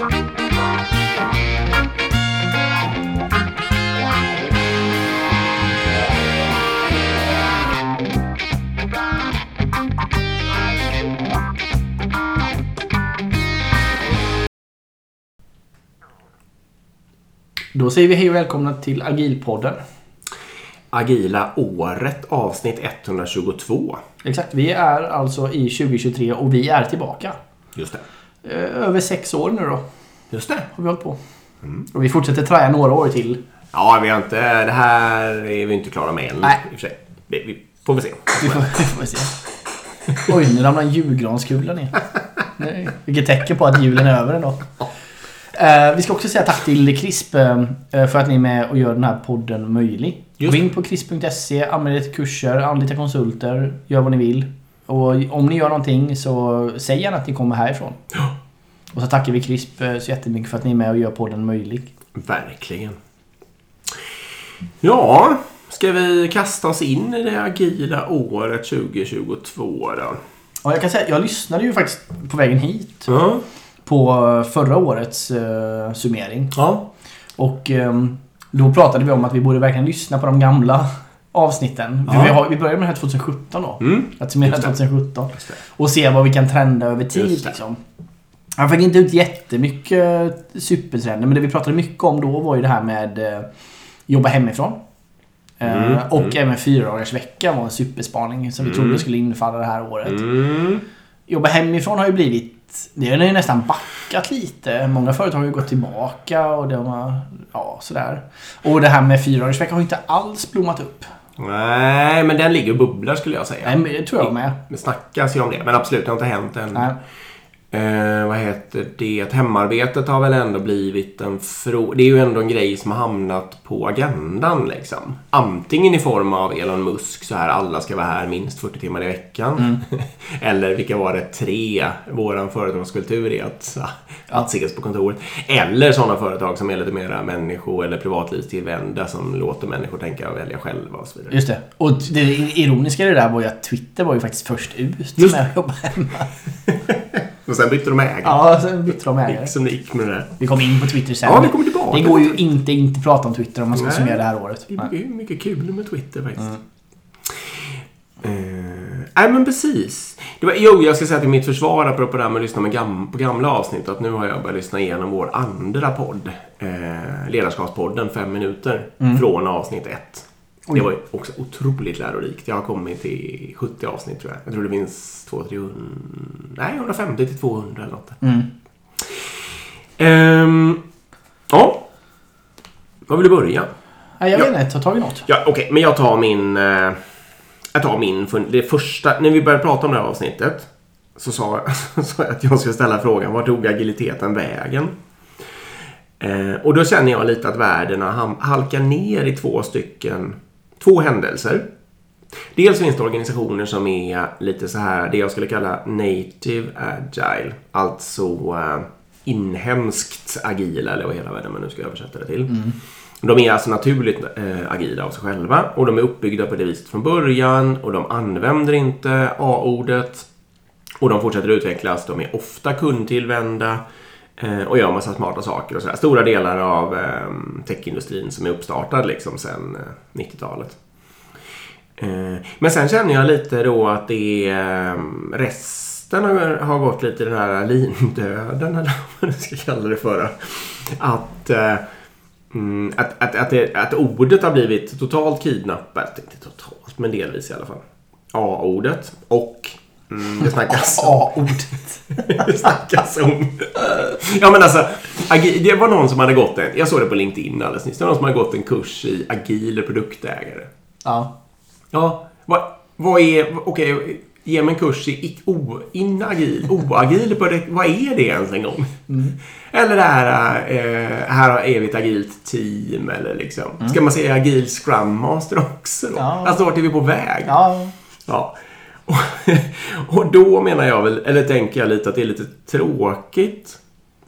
Då säger vi hej och välkomna till Agilpodden. Agila året avsnitt 122. Exakt, vi är alltså i 2023 och vi är tillbaka. Just det. Eh, Över sex år nu då Just det. har vi hållit på. Och vi fortsätter traja några år till. Ja, vi har inte... Det här är vi inte klara med än. Nej. I och för sig. Vi, vi får väl se. Vi får, vi får se. Oj, nu ramlar en julgranskula ner. Nej, Vilket tecken på att julen är över ändå. Eh, vi ska också säga tack till CRISP eh, för att ni är med och gör den här podden möjlig. Just Gå in på CRISP.se, anmäl er till kurser, anlita konsulter, gör vad ni vill. Och om ni gör någonting så säg gärna att ni kommer härifrån. Och så tackar vi CRISP eh, så jättemycket för att ni är med och gör podden möjlig. Verkligen. Ja, ska vi kasta oss in i det agila året 2022 då? Och jag kan säga, jag lyssnade ju faktiskt på vägen hit Ja. på förra årets eh, summering. Ja. Och ehm, då pratade vi om att vi borde verkligen lyssna på de gamla avsnitten. Ja. Vi, har, vi började med det här 2017 då. Mm. Att summera Just det. 2017. Just det. Och se vad vi kan trenda över tid liksom. Han fick inte ut jättemycket supertrender men det vi pratade mycket om då var ju det här med eh, jobba hemifrån. Eh, Mm, och mm. även fyra vecka var en superspaning som vi Mm. trodde skulle infalla det här året. Mm. Jobba hemifrån har ju blivit... Det har ju nästan backat lite. Många företag har ju gått tillbaka och de har... Ja, sådär. Och det här med fyra har ju inte alls blommat upp. Nej, men den ligger och bubblar skulle jag säga. Nej, men det tror jag med. Det snackas ju om det, men absolut, det har inte hänt än. Nej. Eh, vad heter det? Hemarbetet har väl ändå blivit en frå... Det är ju ändå en grej som har hamnat på agendan liksom. Antingen i form av Elon Musk, så här alla ska vara här minst 40 timmar i veckan. Eller vilka var det? Tre. Våran företagskultur är att, att ses på kontoret. Eller sådana företag som är lite mera människo eller privatlivstillvända som låter människor tänka och välja själva och så vidare. Just det. Och det ironiska i det där var ju att Twitter var ju faktiskt först ut med att jobba hemma. Och sen bytte de ägare. Ja, sen bytte de ägare. gick som det gick med det där. Vi kommer in på Twitter sen. Ja, vi kommer tillbaka Det går ju inte inte prata om Twitter om man ska Nej. summera det här året. Det är mycket, kul med Twitter faktiskt. Eh, nej men precis. Det var, jo, jag ska säga till mitt försvar apropå det här med att lyssna med gam, på gamla avsnitt att nu har jag börjat lyssna igenom vår andra podd. Eh, Ledarskapspodden, fem minuter, från avsnitt ett. Det var också otroligt lärorikt. Jag har kommit till 70 avsnitt tror jag. Jag tror det finns 200, nej 150 till 200 eller något. Mm. Ehm, ja. Var vill du börja? Nej, jag Ja. vet inte. Ta tag i något. Ja, okej, men jag tar min... Eh, jag tar min... fun- Det första... När vi började prata om det här avsnittet så sa, sa jag att jag skulle ställa frågan var tog agiliteten vägen? Eh, och då känner jag lite att värdena ham- halkar ner i två stycken... Två händelser. Dels finns det organisationer som är lite så här, det jag skulle kalla native agile. Alltså eh, inhemskt agila, eller vad hela världen man nu ska översätta det till. De är alltså naturligt eh, agila av sig själva och de är uppbyggda på det viset från början och de använder inte A-ordet och de fortsätter utvecklas. De är ofta kundtillvända eh, och gör massa smarta saker och sådär. Stora delar av eh, techindustrin som är uppstartad liksom sedan eh, 90-talet. Eh, Men sen känner jag lite då att det är eh, resten har, har gått lite i den här lindöden eller vad man ska kalla det för. Att, eh, mm, att, att, att, det, att ordet har blivit totalt kidnappat. Inte totalt, men delvis i alla fall. A-ordet och mm, det snackas A-ordet. det snackas om... Ja men alltså, det var någon som hade gått en, jag såg det på LinkedIn alldeles nyss, det var någon som hade gått en kurs i agil produktägare. Ja. Ja, vad, vad är, okej, ge mig en kurs i o, inagil, oagil, produkt- vad är det ens en gång? Eller det här, eh, här är vi ett agilt team eller liksom. Ska man säga agil scrum master också då? Ja. Alltså vart är vi på väg? Ja. Ja. Och, och då menar jag väl, eller tänker jag lite att det är lite tråkigt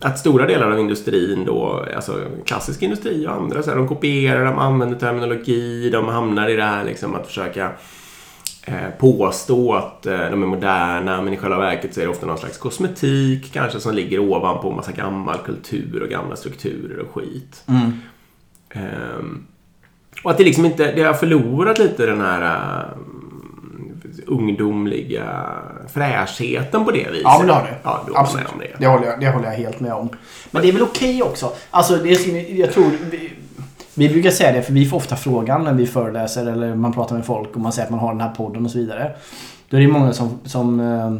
att stora delar av industrin då, alltså klassisk industri och andra, så här, de kopierar, de använder terminologi, de hamnar i det här liksom att försöka eh, påstå att eh, de är moderna men i själva verket så är det ofta någon slags kosmetik kanske som ligger ovanpå en massa gammal kultur och gamla strukturer och skit. Mm. Ehm, och att det liksom inte, det har förlorat lite den här eh, ungdomliga fräschheten på det viset. Ja, men det har det. Ja, du håller Absolut. med om det. Det håller, jag, det håller jag helt med om. Men det är väl okej också. Alltså det som jag tror... Vi, vi brukar säga det för vi får ofta frågan när vi föreläser eller man pratar med folk och man säger att man har den här podden och så vidare. Då är det många som, som, eh,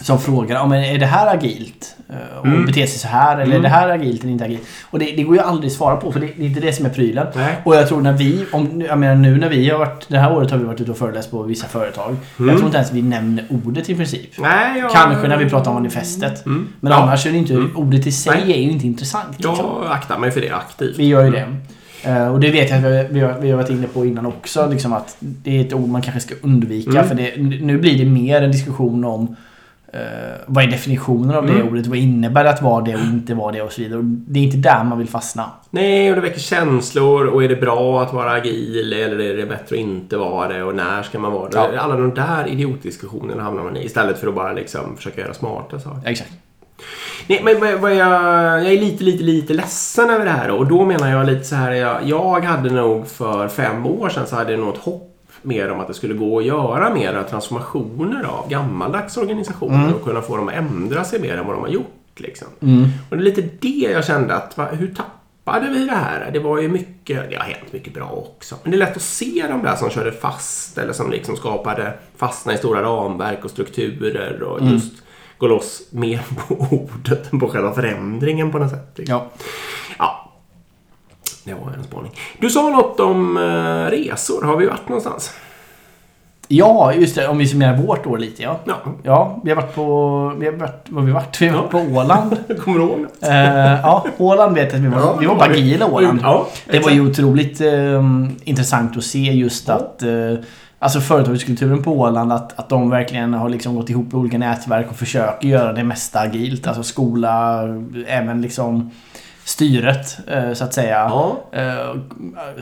som frågar ja, men är det här agilt? Eh, Och Mm. beter sig så här? Eller är Mm. det här agilt eller inte agilt? Och det, det går ju aldrig att svara på för det, det är inte det som är prylen. Nej. Och jag tror när vi, om, jag menar nu när vi har varit, det här året har vi varit ute och föreläst på vissa företag. Mm. Jag tror inte ens vi nämner ordet i princip. Nej, jag... Kanske när vi pratar om manifestet. Mm. Men Ja. annars är det inte, Mm. ordet i sig Nej. är ju inte intressant. Liksom. Jag aktar mig för det aktivt. Vi gör ju det. Eh, och det vet jag att vi, vi, har, vi har varit inne på innan också. Liksom att det är ett ord man kanske ska undvika. Mm. För det, nu blir det mer en diskussion om vad är definitionen av det Mm. ordet? Vad innebär det att vara det och inte vara det och så vidare. Och det är inte där man vill fastna. Nej, och det väcker känslor. Och är det bra att vara agil eller är det bättre att inte vara det? Och när ska man vara det? Ja. Alla de där idiotdiskussionerna hamnar man i. Istället för att bara liksom försöka göra smarta saker. Exakt. Nej, men jag, jag är lite, lite, lite ledsen över det här. Och då menar jag lite så här. Jag, jag hade nog för fem år sedan så hade jag nog ett hopp mer om att det skulle gå att göra mera transformationer av gammaldags organisationer Mm. och kunna få dem att ändra sig mer än vad de har gjort. Liksom. Mm. Och det är lite det jag kände att, va, hur tappade vi det här? Det var ju mycket, det har hänt mycket bra också. Men det är lätt att se de där som körde fast eller som liksom skapade, fastna i stora ramverk och strukturer och Mm. just gå loss mer på ordet än på själva förändringen på något sätt. Liksom. Ja. Ja. Det var en spaning. Du sa något om eh, resor. Har vi varit någonstans? ja, just det. Om vi summerar vårt år lite ja. Ja. Ja, vi har varit på... Vi har varit, vad har vi varit? Vi har varit på Åland. Kommer du ihåg det? Eh, ja, Åland vet jag att vi var. Ja, vi var på agila Åland. Ja, Det var ju otroligt eh, intressant att se just att eh, Alltså företagskulturen på Åland att, att de verkligen har liksom gått ihop i olika nätverk och försöker göra det mesta agilt. Alltså skola, även liksom styret eh, så att säga. Ja. Eh,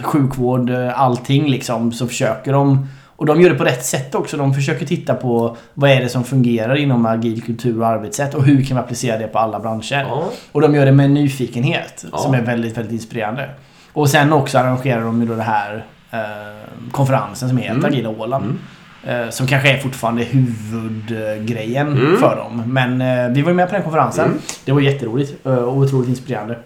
sjukvård, eh, allting liksom. Så försöker de och de gör det på rätt sätt också. De försöker titta på vad är det som fungerar inom agil kultur och arbetssätt och hur kan vi applicera det på alla branscher. Ja. Och de gör det med en nyfikenhet Ja. som är väldigt, väldigt inspirerande. Och sen också arrangerar de ju då det här eh, konferensen som heter Mm. Agila Åland. Eh, som kanske är fortfarande huvudgrejen Mm. för dem. Men eh, vi var ju med på den konferensen. Mm. Det var jätteroligt och otroligt inspirerande.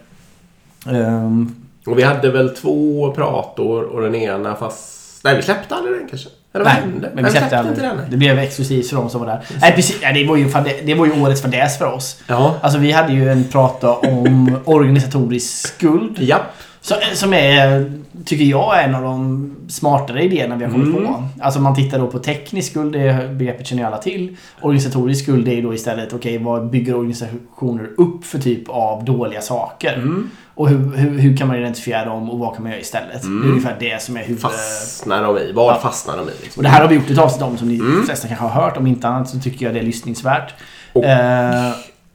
Ehm, Och vi hade väl två prator och den ena fast... Nej, vi släppte aldrig den kanske. Eller vad nej, hände? men vi släppte aldrig. inte den. Det blev exklusivt för de som var där. Nej, precis. Nej, det, var ju, det, var ju årets fadäs för oss. Ja. Alltså vi hade ju en prata om organisatorisk skuld. Ja. Så, som är, tycker jag, en av de smartare idéerna vi har kommit Mm. på. Alltså man tittar då på teknisk skuld, det begreppet känner ju alla till. Organisatorisk skuld är ju då istället, okej vad bygger organisationer upp för typ av dåliga saker? Mm. Och hur, hur, hur kan man identifiera dem och vad kan man göra istället? Mm. Det är ungefär det som är huvud... Fastnar de i? Vad Ja. fastnar de i? Liksom? Och det här har vi gjort ett avsnitt om som ni Mm. flesta kanske har hört. Om inte annat så tycker jag det är lyssningsvärt. Och- Eh,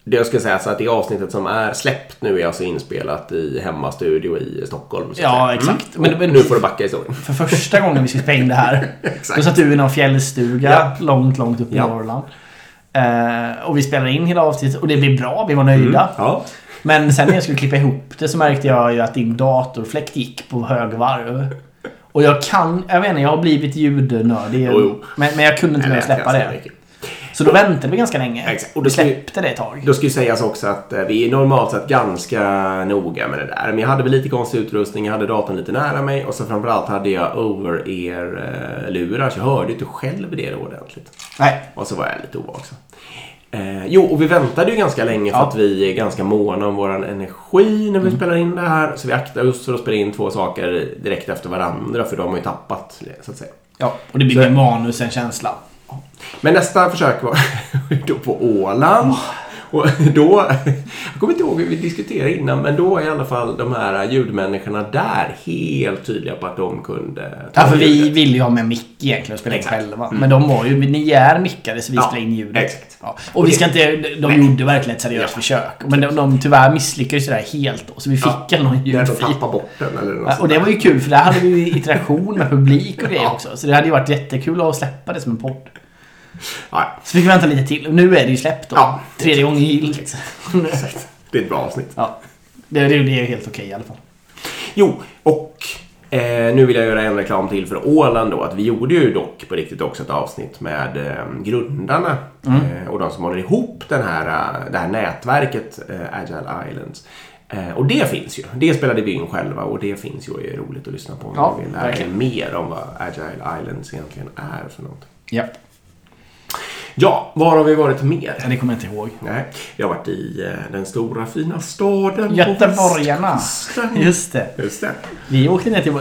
Det jag ska säga så att det avsnittet som är släppt nu är alltså inspelat i hemmastudio i Stockholm. Ja, säga. exakt. Mm. Men- men- nu får du backa historien. för första gången vi skulle spela in det här. Då satt du i någon fjällstuga Ja. långt, långt upp i Ja. Norrland. Eh, och vi spelade in hela avsnittet och det blev bra. Vi var nöjda. Mm. Ja. Men sen när jag skulle klippa ihop det så märkte jag ju att din datorfläkt gick på högvarv. Och jag kan, jag vet inte, jag har blivit ljudnördig. Jo, jo. Men, men jag kunde inte mer släppa det. mycket. Så då väntade vi ganska länge. Exakt. Och då släppte det ett tag. Då ska ju sägas också att eh, vi är normalt sett ganska noga med det där. Men jag hade väl lite konstig utrustning, jag hade datorn lite nära mig och så framförallt hade jag over-ear-lurar så jag hörde inte själv det ordentligt. Nej. Och så var jag lite ovaksam. Eh, jo, och vi väntade ju ganska länge för Ja. att vi är ganska måna om vår energi när vi spelar in det här. Så vi aktar oss för att spela in två saker direkt efter varandra för de har ju tappat så att säga. Ja, och det blir Så- mer manus än känsla. Men nästa försök var då på Åland. Och då, jag kommer inte ihåg hur vi diskuterade innan, men då var i alla fall de här ljudmänniskorna där helt tydliga på att de kunde Ja, för vi ville ju ha med mick egentligen och spela in själva. Mm. Men de var ju, ni är mickade så vi Ja, spelade in ljudet. exakt. Ja. Och vi ska inte, de Nej. gjorde verkligen ett seriöst Ja. försök. Men de, de tyvärr misslyckades ju där helt då. Så vi fick Ja. de ljudfil. tappade bort den eller något och det var ju kul för där hade vi interaktion med publik och Ja. också. Så det hade ju varit jättekul att släppa det som en podd. Ja, Så fick vi vänta lite till. Nu är det ju släppt då. Ja. Tredje gången gillt exakt. Det är ett bra avsnitt. ja. Det, det, är helt okej i alla fall. Jo, och eh, nu vill jag göra en reklam till för Åland då. Att vi gjorde ju dock på riktigt också ett avsnitt med eh, grundarna eh, och de som håller ihop den här, eh, det här nätverket eh, Agile Islands. Eh, och det finns ju. Det spelade vi in själva och det finns ju och är roligt att lyssna på om Ja, man vill lära sig mer om vad Agile Islands egentligen är för något. Ja. Ja, var har vi varit mer? Det kommer jag inte ihåg. Nej, vi har varit i eh, den stora fina staden Göteborgarna. Just det. Just det. Vi åkte ner till...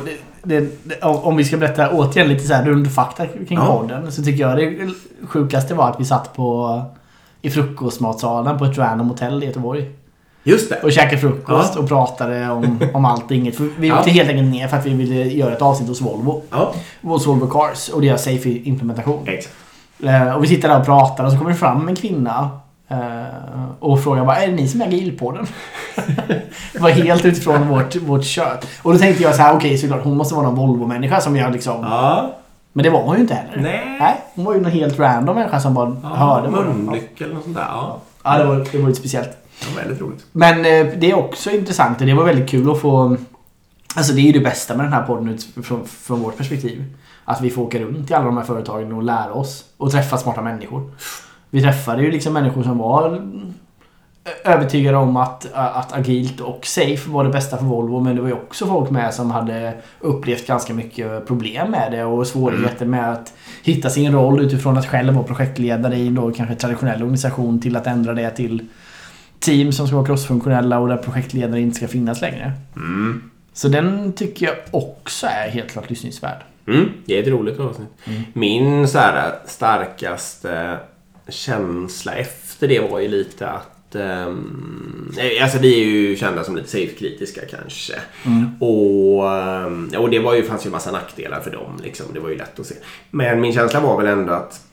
Det, det, om vi ska berätta återigen lite så här rundfakta kring Ja. podden. Så tycker jag det sjukaste var att vi satt på... I frukostmatsalen på ett random hotell i Göteborg. Just det. Och käkade frukost Ja. och pratade om, om allt inget. För vi Ja. åkte helt enkelt ner för att vi ville göra ett avsnitt hos Volvo. Ja, Hos Volvo Cars och deras safe implementation. exakt. Eh, Och vi sitter där och pratar och så kommer det fram en kvinna eh, och frågar bara är det ni som är agilpodden? det var helt utifrån vårt, vårt kött. Och då tänkte jag så här, okej såklart hon måste vara någon Volvo-människa som jag liksom... Ja. Men det var hon ju inte heller. Nej. Nej, hon var ju någon helt random människa som bara hörde vad de- Munnyckel och sånt där. Ja. Ja, det var, det var lite speciellt. Det var väldigt roligt. Men eh, det är också intressant och det var väldigt kul att få... Alltså det är ju det bästa med den här podden utifrån från vårt perspektiv. Att vi får åka runt i alla de här företagen och lära oss och träffa smarta människor. Vi träffade ju liksom människor som var övertygade om att, att agilt och safe var det bästa för Volvo men det var ju också folk med som hade upplevt ganska mycket problem med det och svårigheter med att hitta sin roll utifrån att själv vara projektledare i då kanske traditionell organisation till att ändra det till team som ska vara crossfunktionella och där projektledare inte ska finnas längre. Mm. Så den tycker jag också är helt klart lyssningsvärd. Mm. Det är ett roligt avsnitt. Min så här, starkaste känsla efter det var ju lite att ehm, alltså vi är ju kända som lite safe-kritiska kanske. Och, ehm, och det var ju, fanns ju massa nackdelar för dem. Liksom. Det var ju lätt att se. Men min känsla var väl ändå att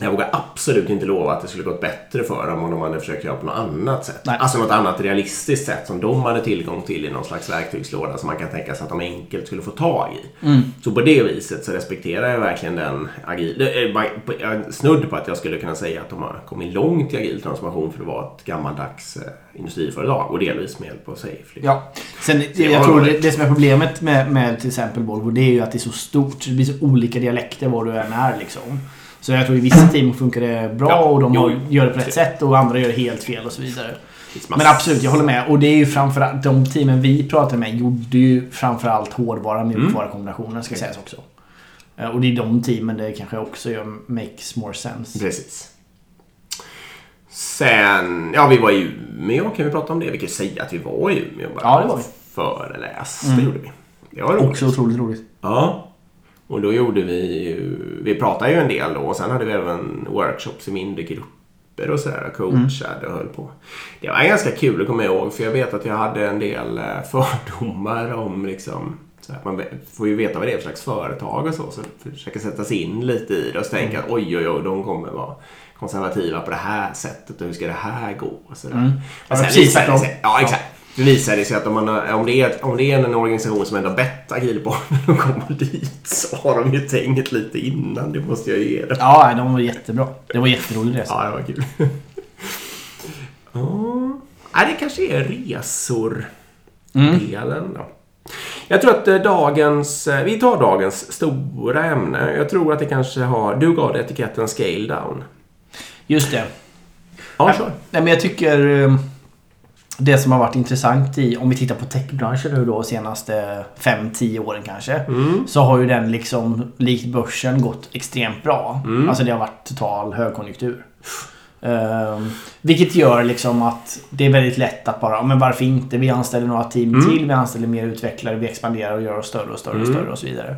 jag vågar absolut inte lova att det skulle gått bättre för dem om de hade försökt göra på något annat sätt. Nej. Alltså något annat realistiskt sätt som de hade tillgång till i någon slags verktygslåda som man kan tänka sig att de enkelt skulle få tag i. Så på det viset så respekterar jag verkligen den agil... det är bara- Jag är snudd på att jag skulle kunna säga att de har kommit långt i agil transformation för att vara ett gammaldags eh, industriföretag och delvis med hjälp av Safe. Liksom. Ja. Sen, jag tror det, det som är problemet med, med till exempel Volvo det är ju att det är så stort. Det blir så olika dialekter var du än är liksom. Så jag tror i vissa team funkar det bra Ja, och de jo, gör det på rätt sätt och andra gör det helt fel och så vidare. Men absolut, jag håller med. Och det är ju framförallt de teamen vi pratade med gjorde ju framförallt hårdvara mjukvara kombinationen ska sägas också. Eh, Och det är de teamen det kanske också gör makes more sense. Precis. Sen, ja vi var i Umeå, kan vi prata om det? Vi kan säga att vi var i Umeå bara. Ja, det var vi. Föreläs, det gjorde vi. Det var roligt. Också otroligt roligt. Ja. Och då gjorde vi vi pratade ju en del då och sen hade vi även workshops i mindre grupper och sådär coachade och höll på. Det var ganska kul att komma ihåg för jag vet att jag hade en del eh, fördomar om liksom så här, man får ju veta vad det är för slags företag och så, så försöka sätta sig in lite i det och så tänka att oj, oj, oj, de kommer vara konservativa på det här sättet och hur ska det här gå? Och sådär. Mm. Men sen Ja, precis visade det sig, ja, exakt. Det visade sig att om, man, om, det är, om det är en organisation som ändå bett agilbarnen att komma dit så har de ju tänkt lite innan. Det måste jag ju ge dem. Ja, de var jättebra. Det var jätterolig resa. Ja, det var kul. Ja, det kanske är resor Mm. då. Jag tror att eh, dagens, eh, vi tar dagens stora ämne. Jag tror att det kanske har, du gav det etiketten scale down. Just det. Ja, kör. Nej, men jag tycker eh, det som har varit intressant i, om vi tittar på techbranschen nu då senaste 5-10 åren kanske. Mm. Så har ju den liksom, likt börsen, gått extremt bra. Mm. Alltså det har varit total högkonjunktur. Ehm, vilket gör liksom att det är väldigt lätt att bara, "Ja, men varför inte? Vi anställer några team Mm. till, vi anställer mer utvecklare, vi expanderar och gör oss större och större och Mm. större och så vidare.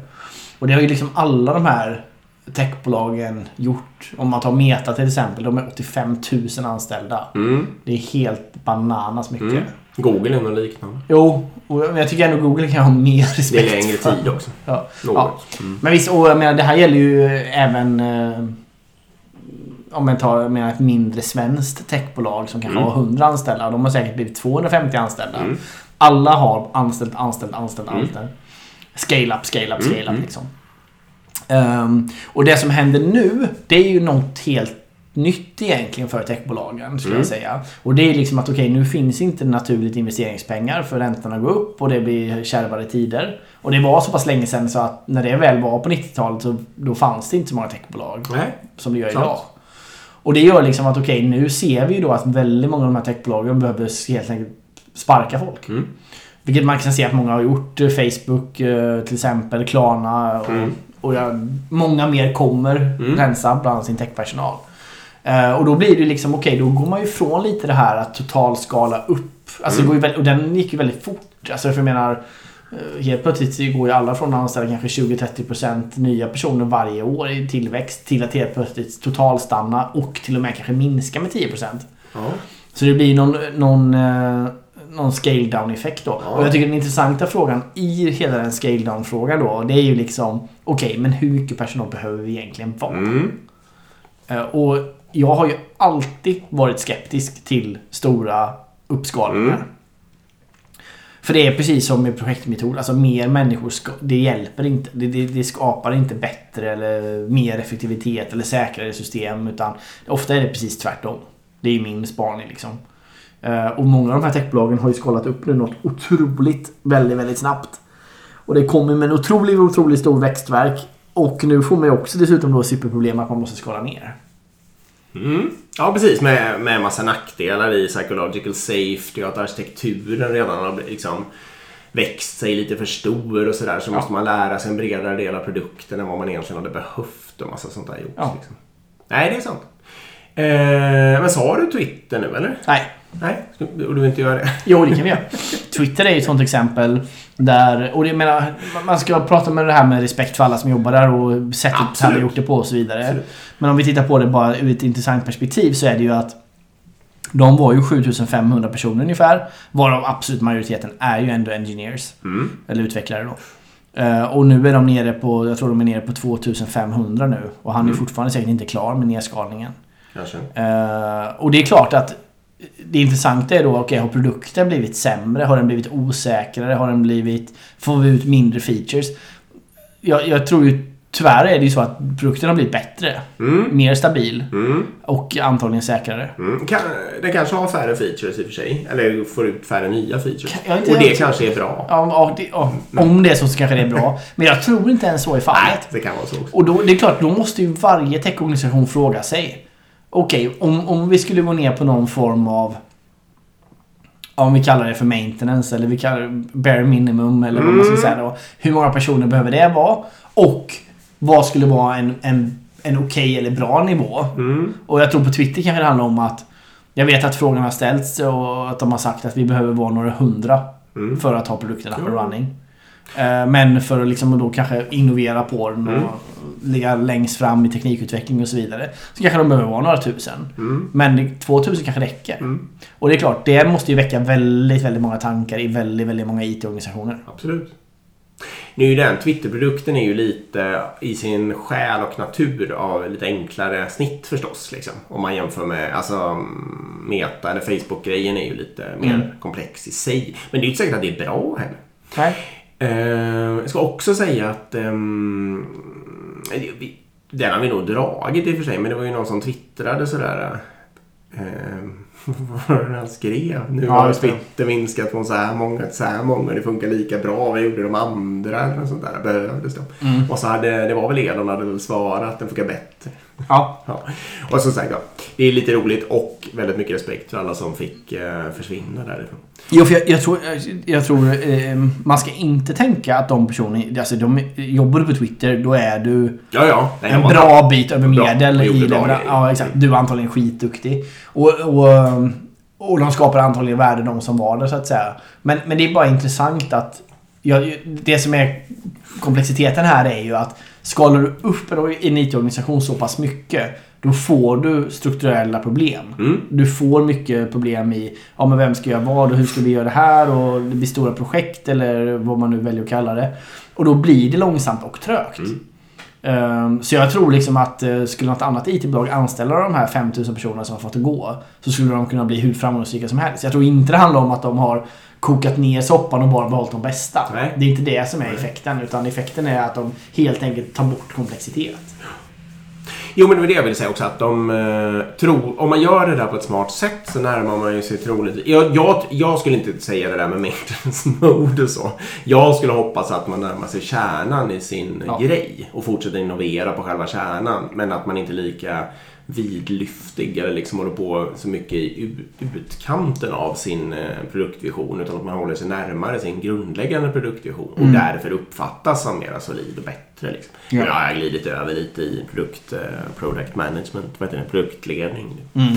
Och det har ju liksom alla de här techbolagen gjort. Om man tar Meta till exempel. De är 85 000 anställda. Mm. Det är helt bananas mycket. Mm. Google är något liknande. Jo, men jag tycker ändå Google kan ha mer Det respekt är längre tid också. Ja. Ja. Mm. Men visst, och jag menar det här gäller ju även eh, om man tar menar, ett mindre svenskt techbolag som kanske Mm. har 100 anställda. De har säkert blivit 250 anställda. Mm. Alla har anställt, anställt, anställt, Mm. anställt. Scale up, scale up, scale Mm, up liksom. Ehm, och det som händer nu, det är ju något helt nytt egentligen för techbolagen skulle Mm. jag säga. Och det är liksom att okej, nu finns inte naturligt investeringspengar för räntorna går upp och det blir kärvare tider. Och det var så pass länge sedan så att när det väl var på 90-talet så då fanns det inte så många techbolag Nej. som det gör Sant. idag. Och det gör liksom att okej, nu ser vi ju då att väldigt många av de här techbolagen behöver helt enkelt sparka folk. Mm. Vilket man kan se att många har gjort. Eh, Facebook eh, till exempel, Klarna och, Mm. Och ja, många mer kommer Mm. rensa bland sin techpersonal. Eh, och då blir det liksom, okej då går man ju ifrån lite det här att totalskala upp. Alltså Mm. går ju och den gick ju väldigt fort. Alltså för jag menar eh, Helt plötsligt går ju alla från att anställa kanske 20-30% nya personer varje år i tillväxt till att helt plötsligt totalstanna och till och med kanske minska med 10%. Ja. Så det blir någon, någon, eh, någon scale down effekt då. Ja. Och jag tycker den intressanta frågan i hela den scale down frågan då. Det är ju liksom okej, men hur mycket personal behöver vi egentligen vara? Mm. Eh, Och jag har ju alltid varit skeptisk till stora uppskalningar. Mm. För det är precis som med projektmetod. Alltså mer människor, ska, det hjälper inte. Det, det, det skapar inte bättre eller mer effektivitet eller säkrare system. Utan ofta är det precis tvärtom. Det är min spaning liksom. Eh, Och många av de här techbolagen har ju skalat upp nu något otroligt väldigt, väldigt snabbt. Och det kommer med en otroligt, otroligt stor växtverk. Och nu får man ju också dessutom då superproblem att man måste skala ner. Mm. Ja, precis. Med, med massa nackdelar i psychological safety och att arkitekturen redan har liksom växt sig lite för stor och sådär. Så Ja. måste man lära sig en bredare del av produkten än vad man egentligen hade behövt och massa sånt där gjort. Ja. Liksom. Nej, det är sant. Eh, men sa du Twitter nu eller? Nej, Nej, och du vill inte göra det? Jo, det kan vi göra. Twitter är ju ett sånt exempel där... Och jag menar, man ska prata med det här med respekt för alla som jobbar där och sättet Absolut. har gjort det på och så vidare. Absolut. Men om vi tittar på det bara ur ett intressant perspektiv så är det ju att de var ju 7500 personer ungefär. Varav absolut majoriteten är ju ändå engineers. Mm. Eller utvecklare då. Eh, och nu är de nere på, jag tror de är nere på 2500 nu. Och han är Mm. fortfarande säkert inte klar med nedskalningen. Eh, och det är klart att det intressanta är då, okej, har produkten blivit sämre? Har den blivit osäkrare? Har den blivit... Får vi ut mindre features? Jag, jag tror ju tyvärr är det ju så att produkten har blivit bättre. Mm. Mer stabil Mm. och antagligen säkrare. Mm. Kan, den kanske har färre features i och för sig. Eller får ut färre nya features. Inte och det kanske är bra. Ja, det, ja, om det är så så kanske det är bra. Men jag tror inte ens så är fallet. Det kan vara så också. Och då, det är klart, då måste ju varje techorganisation fråga sig. Okej, om, om vi skulle gå ner på någon form av... Om vi kallar det för maintenance eller vi kallar det bare minimum eller vad man ska Mm. säga då. Hur många personer behöver det vara? Och vad skulle vara en, en, en okej eller bra nivå? Mm. Och jag tror på Twitter kanske det handlar om att Jag vet att frågan har ställts och att de har sagt att vi behöver vara några hundra Mm. för att ha and Ja. running. Eh, Men för att liksom då kanske innovera på den och Mm. ligga längst fram i teknikutveckling och så vidare. Så kanske de behöver vara några tusen. Mm. Men det- 2000 kanske räcker. Mm. Och det är klart, det måste ju väcka väldigt, väldigt många tankar i väldigt, väldigt många IT-organisationer. Absolut. Nu är ju den Twitter-produkten är ju lite i sin själ och natur av lite enklare snitt förstås. Liksom. Om man jämför med alltså, Meta eller Facebook-grejen är ju lite mer Mm. komplex i sig. Men det är ju inte säkert att det är bra heller. Nej. Eh, jag ska också säga att vi- den har vi nog dragit i och för sig, men det var ju någon som twittrade sådär. Eh, vad var det han skrev? Nu Ja, har. Twitter minskat från så här många till så här många. Det funkar lika bra. Vad gjorde de andra? Eller något sånt där. Behövdes de? Mm. Och så hade, det var väl Elon hade väl svarat. Den funkar bättre. Ja. Ja. Och som sagt, ja, det är lite roligt och väldigt mycket respekt för alla som fick eh, försvinna därifrån. Jo, för jag, jag tror, jag tror eh, man ska inte tänka att de personerna... Alltså, de, jobbar du på Twitter, då är du Ja, ja. Nej, en var bra bit över Bra. medel i bra leveran- grejer. Ja, exakt. Du är antagligen skitduktig. Och, och, och de skapar antagligen värde, de som var där, så att säga. Men, men det är bara intressant att... Jag, det som är komplexiteten här är ju att Skalar du upp en IT-organisation så pass mycket då får du strukturella problem. Mm. Du får mycket problem i ja, men vem ska göra vad och hur ska vi göra det här och det blir stora projekt eller vad man nu väljer att kalla det. Och då blir det långsamt och trögt. Mm. Um, så jag tror liksom att uh, skulle något annat IT-bolag anställa de här 5000 personerna som har fått det gå så skulle de kunna bli hur framgångsrika som helst. Jag tror inte det handlar om att de har kokat ner soppan och bara valt de bästa. Nej. Det är inte det som är effekten utan effekten är att de helt enkelt tar bort komplexitet. Jo, men det var det jag ville säga också. Att de eh, tror, om man gör det där på ett smart sätt så närmar man ju sig troligt... Jag, jag, jag skulle inte säga det där med maintenance mode och så. Jag skulle hoppas att man närmar sig kärnan i sin Ja. grej och fortsätter innovera på själva kärnan. Men att man inte lika vidlyftig eller liksom håller på så mycket i utkanten av sin eh, produktvision utan att man håller sig närmare sin grundläggande produktvision och därför uppfattas som mera solid och bättre. Liksom. Ja. Jag har glidit över lite i produkt, eh, product management, vad heter det, produktledning. Mm.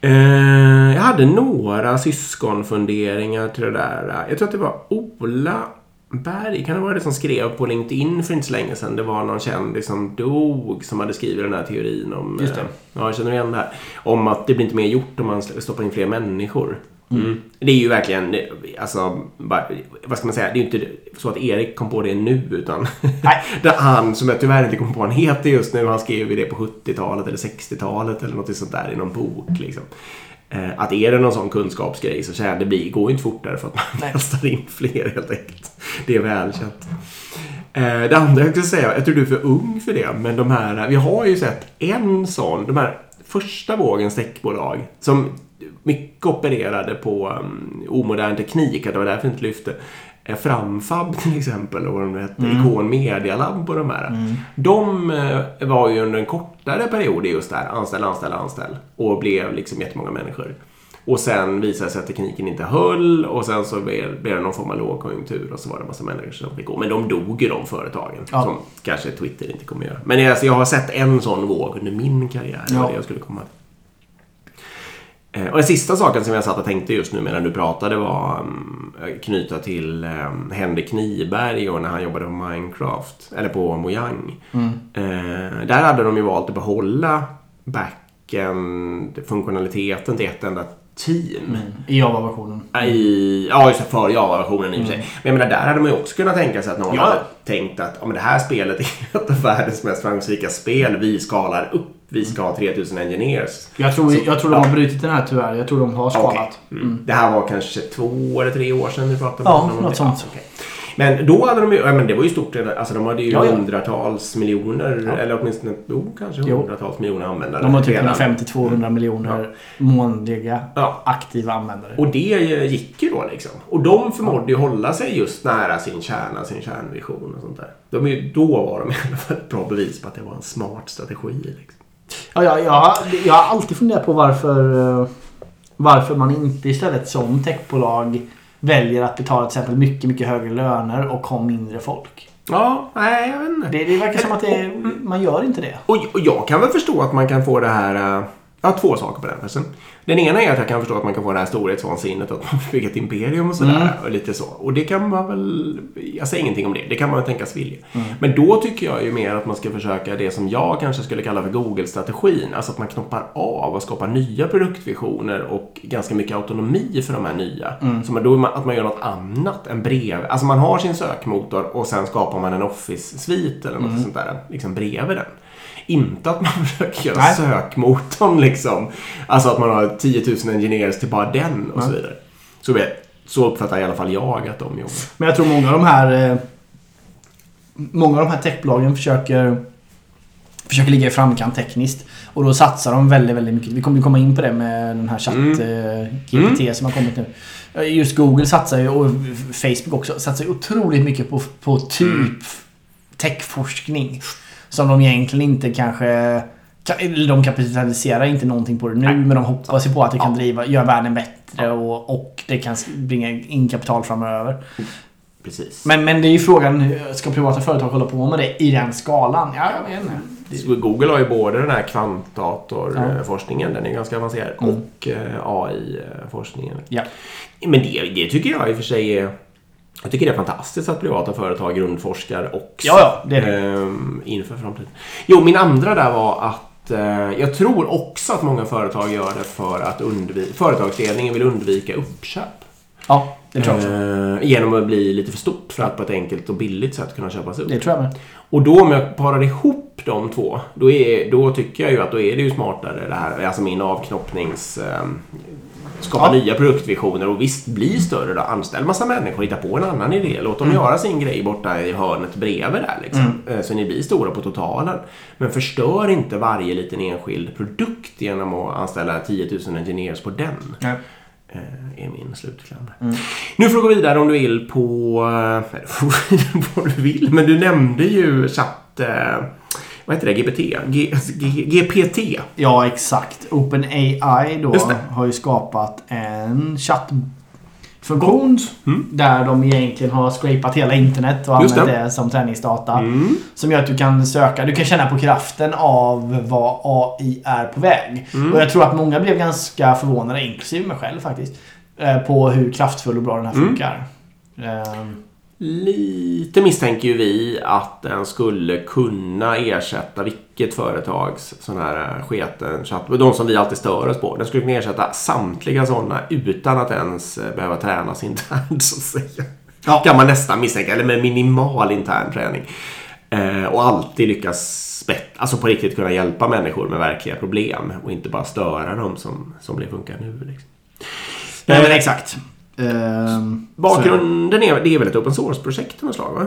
Eh, jag hade några syskonfunderingar till det där. Jag tror att det var Ola Berg, kan det vara det som skrev på LinkedIn för inte så länge sedan. Det var någon kändis som dog som hade skrivit den här teorin om... Just det. eh, Ja, jag känner igen det här. Om att det blir inte mer gjort om man stoppar in fler människor. Mm. Det är ju verkligen, alltså, bara- vad ska man säga, det är ju inte så att Erik kom på det nu utan Nej. det han som jag tyvärr inte kommer på vad han heter just nu, han skrev ju det på 70-talet eller 60-talet eller något sånt där i någon bok liksom. Eh, Att är det någon sån kunskapsgrej så känner det blir, går inte fortare för att man Nej. kastar in fler helt enkelt. Det är välkänt. Eh, Det andra jag skulle säga, jag tror du är för ung för det, men de här, vi har ju sett en sån, de här första vågens techbolag som mycket opererade på um, omodern teknik, att det var därför inte lyfte. Eh, Framfab till exempel, och vad de hette, Icon Media Lab och de här. De eh, var ju under en kortare period just där, anställ, anställ, anställ. Och blev liksom jättemånga människor. Och sen visade det sig att tekniken inte höll och sen så blev det någon form av lågkonjunktur och så var det en massa människor som fick gå. Men de dog ju de företagen. Ja. Som kanske Twitter inte kommer göra. Men alltså, jag har sett en sån våg under min karriär. Ja. det jag skulle komma Eh, Och den sista saken som jag satt och tänkte just nu medan du pratade var um, knyta till um, Henrik Niberg och när han jobbade på Minecraft, eller på Mojang. Eh, där hade de ju valt att behålla backend-funktionaliteten till ett enda team. I Java-versionen. I, ja, just det, för Java-versionen i och för sig. Men jag menar, där hade man ju också kunnat tänka sig att någon Ja. hade tänkt att ja, men det här spelet är ett av världens mest framgångsrika spel. Vi skalar upp. Vi ska ha 3000 engineers. Jag tror, jag tror de ja. har brutit den här tyvärr. Jag tror de har skalat. Okej. Mm. Det här var kanske två eller tre år sedan vi pratade Ja, om det. något sånt. okej. Men då hade de ju, ja, men det var ju stort redan. Alltså de hade ju Ja, ja. hundratals miljoner, eller åtminstone, jo, kanske Jo. hundratals miljoner användare. De har typ redan. 150-200 miljoner månadliga Ja. aktiva användare. Och det gick ju då liksom. Och de förmådde ju hålla sig just nära sin kärna, sin kärnvision och sånt där. De då var de i alla fall ett bra bevis på att det var en smart strategi. Liksom. Ja, ja, ja, jag har alltid funderat på varför, eh, varför man inte istället som techbolag väljer att betala till exempel mycket, mycket högre löner och ha mindre folk. Ja, nej, jag vet inte. Det, det verkar som att det, man gör inte det. Och, och jag kan väl förstå att man kan få det här... Jag har två saker på den förresten. Den ena är att jag kan förstå att man kan få det här storhetsvansinnet att man vill bygga ett imperium och sådär. Mm. Och lite så. Och det kan man väl... Jag säger ingenting om det. Det kan man väl tänkas vilja. Mm. Men då tycker jag ju mer att man ska försöka det som jag kanske skulle kalla för Google-strategin. Alltså att man knoppar av och skapar nya produktvisioner och ganska mycket autonomi för de här nya. Mm. Så man, då man, att man gör något annat än brev. Alltså man har sin sökmotor och sen skapar man en Office-svit eller något Mm. sånt där liksom bredvid den. Inte att man försöker göra Nej. sökmotorn liksom. Alltså att man har 10 000 engineers till bara den och så Nej. vidare. Så, vet, så uppfattar i alla fall jag att de jobbar. Men jag tror många av de här eh, Många av de här techbolagen försöker Försöker ligga i framkant tekniskt. Och då satsar de väldigt, väldigt mycket. Vi kommer ju komma in på det med den här chatt Mm. eh, GPT som har kommit nu. Eh, Just Google satsar ju, och Facebook också, satsar otroligt mycket på, på typ Mm. techforskning. Som de egentligen inte kanske... De kapitaliserar inte någonting på det nu, Nej. men de hoppas ju på att det kan Ja. driva, göra världen bättre och, och det kan bringa in kapital framöver. Precis. Men, men det är ju frågan, ska privata företag hålla på med det i den skalan? Ja, jag vet inte. Google har ju både den här kvantdatorforskningen, den är ganska avancerad, Mm. och eh, AI-forskningen. Ja. Men det, det tycker jag i och för sig är... Jag tycker det är fantastiskt att privata företag grundforskar också. Ja, ja, det är det. ehm, inför framtiden. Jo, min andra där var att eh, jag tror också att många företag gör det för att undvika, företagsledningen vill undvika uppköp. Ja, det tror jag också. Eh, genom att bli lite för stort för att på ett enkelt och billigt sätt kunna köpas upp. Det tror jag med. Och då om jag parar ihop de två, då, är, då tycker jag ju att då är det ju smartare det här, alltså min avknoppnings... Eh, skapa Ja. nya produktvisioner och visst bli större då. Anställ massa människor, hitta på en annan idé. Låt dem göra sin grej borta i hörnet bredvid där liksom. Eh, Så ni blir stora på totalen. Men förstör inte varje liten enskild produkt genom att anställa 10 000 engineers på den. Nej. Eh, är min slutkläm. Nu får du gå vidare om du vill på... eh, Nej, du får gå vidare på vad du vill. Men du nämnde ju chatt... Vad heter det? GPT? G, G, GPT. Ja, exakt. OpenAI då har ju skapat en chattfunktion Mm. där de egentligen har scrapat hela internet och Just använt det. det. som träningsdata. Mm. Som gör att du kan söka, du kan känna på kraften av vad AI är på väg. Mm. Och jag tror att många blev ganska förvånade, inklusive mig själv faktiskt, eh, på hur kraftfull och bra den här Mm. funkar. Lite misstänker ju vi att den skulle kunna ersätta vilket företags sån här eh, sketen chatt. De som vi alltid stör oss på. Den skulle kunna ersätta samtliga sådana utan att ens eh, behöva tränas internt så att säga. Ja. Kan man nästan misstänka. Eller med minimal intern träning. Eh, och alltid lyckas bättre, alltså på riktigt kunna hjälpa människor med verkliga problem. Och inte bara störa dem som, som det funkar nu. Liksom. Nej men exakt. Ehm, så- Bakgrunden är, det är väl ett open source-projekt av något slag va?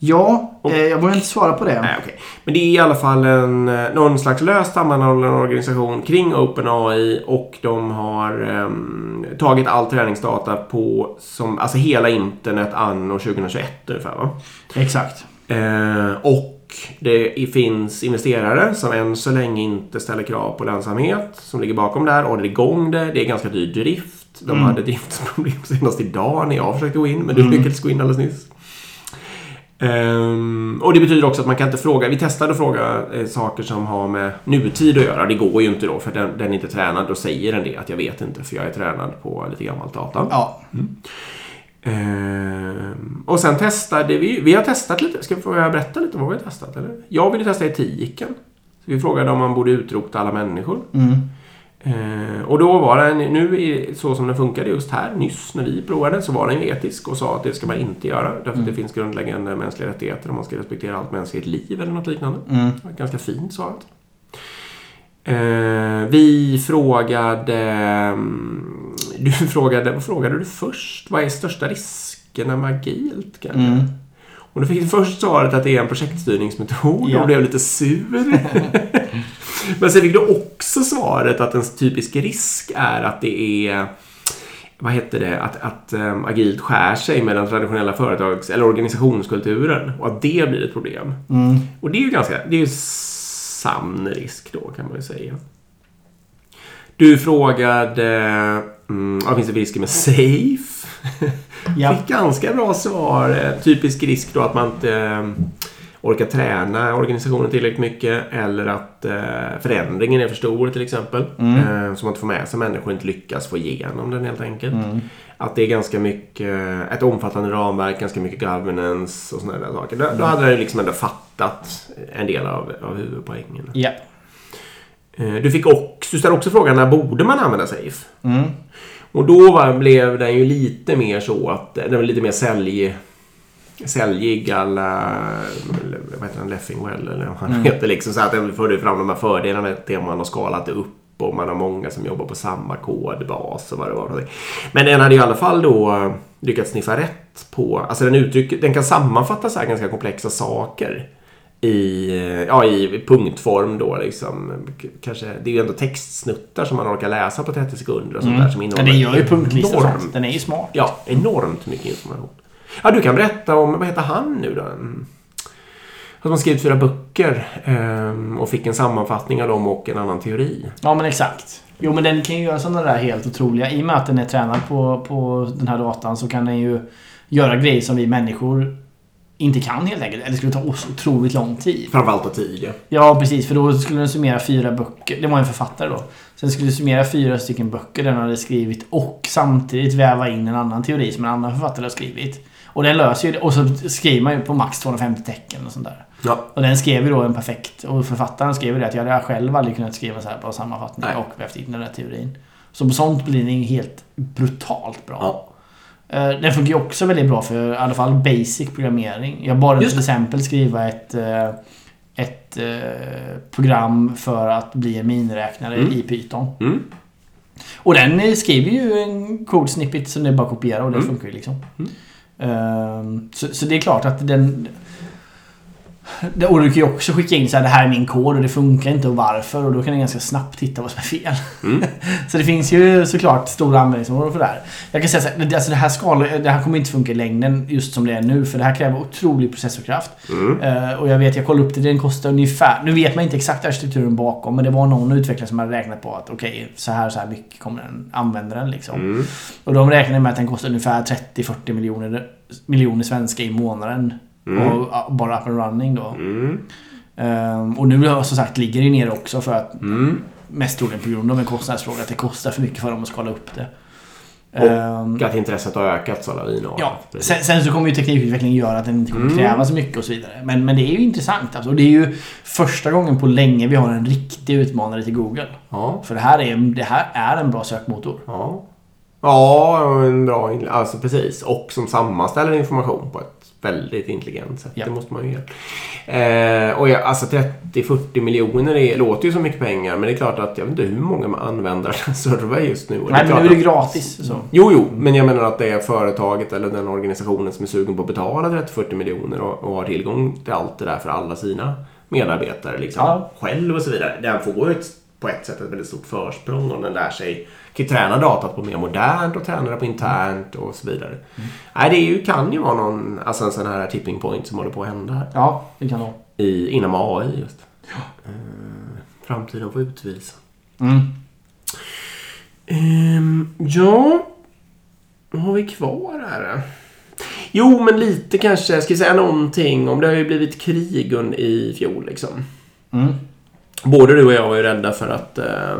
Ja, eh, jag vågar inte svara på det. Nej, okej. Men det är i alla fall en, eh, någon slags löst sammanhållen organisation kring OpenAI och de har ehm, tagit all träningsdata på som, alltså hela internet anno 2021 ungefär va? Exakt. Eh, och det finns investerare som än så länge inte ställer krav på lönsamhet som ligger bakom där och håller igång det. Det är ganska dyr drift. De Mm. hade driftsproblem senast idag när jag försökte gå in men du lyckades gå in alldeles nyss. Ehm, och det betyder också att man kan inte fråga, vi testade att fråga eh, saker som har med nutid att göra. Det går ju inte då för den, den är inte tränad. Då säger den det att jag vet inte för jag är tränad på lite gammalt data. Ja. Ehm, och sen testade vi, vi har testat lite, ska fråga, berätta lite vad vi har testat? Eller? Jag ville testa etiken. Så vi frågade om man borde utrota alla människor. Mm. Ehm, och då var den, nu så som den funkade just här, nyss när vi provade, så var den ju etisk och sa att det ska man inte göra. Därför att det finns grundläggande mänskliga rättigheter och man ska respektera allt mänskligt liv eller något liknande. Mm. Ganska fint svarat. Eh, vi frågade... mm, Du frågade... Vad frågade du först? Vad är största riskerna med agilt kanske? Mm. Och då fick du först svaret att det är en projektstyrningsmetod Ja. och blev lite sur. Men sen fick du också svaret att en typisk risk är att det är vad heter det, att, att um, agilt skär sig med den traditionella företags eller organisationskulturen och att det blir ett problem. Mm. Och det är ju ganska, det är ju sann risk då kan man ju säga. Du frågade, vad finns det risker med SAFE? Ja. Fick ganska bra svar. Typisk risk då att man inte eh, orkar träna organisationen tillräckligt mycket eller att eh, förändringen är för stor till exempel. Eh, så man inte får med sig människor inte lyckas få igenom den helt enkelt. Att det är ganska mycket, ett omfattande ramverk, ganska mycket governance och sådana där saker. Då, då hade jag liksom ändå fattat en del av, av huvudpoängen. Eh, Du, fick också, du ställde också frågan när borde man använda SAFE? Mm. Och då var, blev den ju lite mer så att den var lite mer sälj, säljig alla, vad heter han, Leffingwell eller vad han heter liksom. Så att den förde fram de här fördelarna till att man har skalat upp och man har många som jobbar på samma kodbas och vad det var. Men den hade i alla fall då lyckats sniffa rätt på, alltså den uttrycker, den kan sammanfatta så här ganska komplexa saker i, ja, i punktform då liksom. Kanske, det är ju ändå textsnuttar som man orkar läsa på 30 sekunder och sånt där som Ja, innehåller det gör ju punktlistor. Den är ju smart. Ja, enormt mycket information. Ja, du kan berätta om, vad heter han nu då? Mm. Att man skrivit fyra böcker ehm, och fick en sammanfattning av dem och en annan teori. Ja, men exakt. Jo, men den kan ju göra sådana där helt otroliga. I och med att den är tränad på, på den här datan så kan den ju göra grejer som vi människor inte kan helt enkelt. Eller det skulle ta oss otroligt lång tid. Framförallt tid ja. Ja, precis. För då skulle den summera fyra böcker. Det var en författare då. Sen skulle den summera fyra stycken böcker den hade skrivit och samtidigt väva in en annan teori som en annan författare har skrivit. Och den löser ju det. Och så skriver man ju på max 250 tecken och sånt där. ja. Och den skrev ju då en perfekt... Och författaren skrev ju det att jag hade själv aldrig kunnat skriva så här bra sammanfattning Nej. och vävt in den där teorin. Så på sånt blir den helt brutalt bra. ja. Eh, Den funkar ju också väldigt bra för i alla fall basic programmering. Jag bad den till exempel skriva ett, eh, ett eh, program för att bli en miniräknare Mm. i Python. Mm. Och den skriver ju en code snippet som det bara att kopiera och det Mm. funkar ju liksom. Mm. Ehm, så, så det är klart att den det- Och du kan ju också skicka in så här, det här är min kod och det funkar inte och varför och då kan den ganska snabbt hitta vad som är fel. Mm. så det finns ju såklart stora användningsområden för det här. Jag kan säga så här, det- alltså det här, skal, det här kommer inte funka i längden just som det är nu för det här kräver otrolig processorkraft. Mm. Eh, och jag vet, jag kollade upp det, den kostar ungefär... Nu vet man inte exakt arkitekturen bakom men det var någon utvecklare som hade räknat på att okej, så här så här mycket kommer den använda den liksom. Mm. Och de räknade med att den kostar ungefär 30-40 miljoner, miljoner svenska i månaden. Mm. Och ja, bara up and running då. Mm. Ehm, och nu som sagt ligger det ner också för att Mm. mest troligen på grund av en kostnadsfråga att det kostar för mycket för dem att skala upp det. Och Ehm, att intresset har ökat så lavinartat. Ja, Precis. sen, sen så kommer ju teknikutvecklingen göra att den inte kommer Mm. kräva så mycket och så vidare. Men, men det är ju intressant alltså. Och det är ju första gången på länge vi har en riktig utmanare till Google. Ja. För det här är, det här är en bra sökmotor. Ja. Ja, en bra Alltså precis. Och som sammanställer information på ett väldigt intelligent sätt. Ja. Det måste man ju göra. Eh, och jag, alltså 30-40 miljoner är, låter ju som mycket pengar. Men det är klart att jag vet inte hur många användare den servar just nu. Och det Nej, men nu är det att- gratis. Så. Jo, jo, men jag menar att det är företaget eller den organisationen som är sugen på att betala 30-40 miljoner och, och har tillgång till allt det där för alla sina medarbetare liksom, Ja. själv och så vidare. Den får ju på ett sätt ett väldigt stort försprång om den lär sig kan ju träna datat på mer modernt och träna det på internt och så vidare. Nej, det ju, kan ju vara någon, alltså en sån här tipping point som håller på att hända här. Ja, det kan vara. I, inom AI just. Eh, framtiden får utvisa. Mm. Ehm, ja, vad har vi kvar här? Jo, men lite kanske. Ska jag säga någonting om det har ju blivit krig i fjol liksom. Mm. Både du och jag var ju rädda för att eh,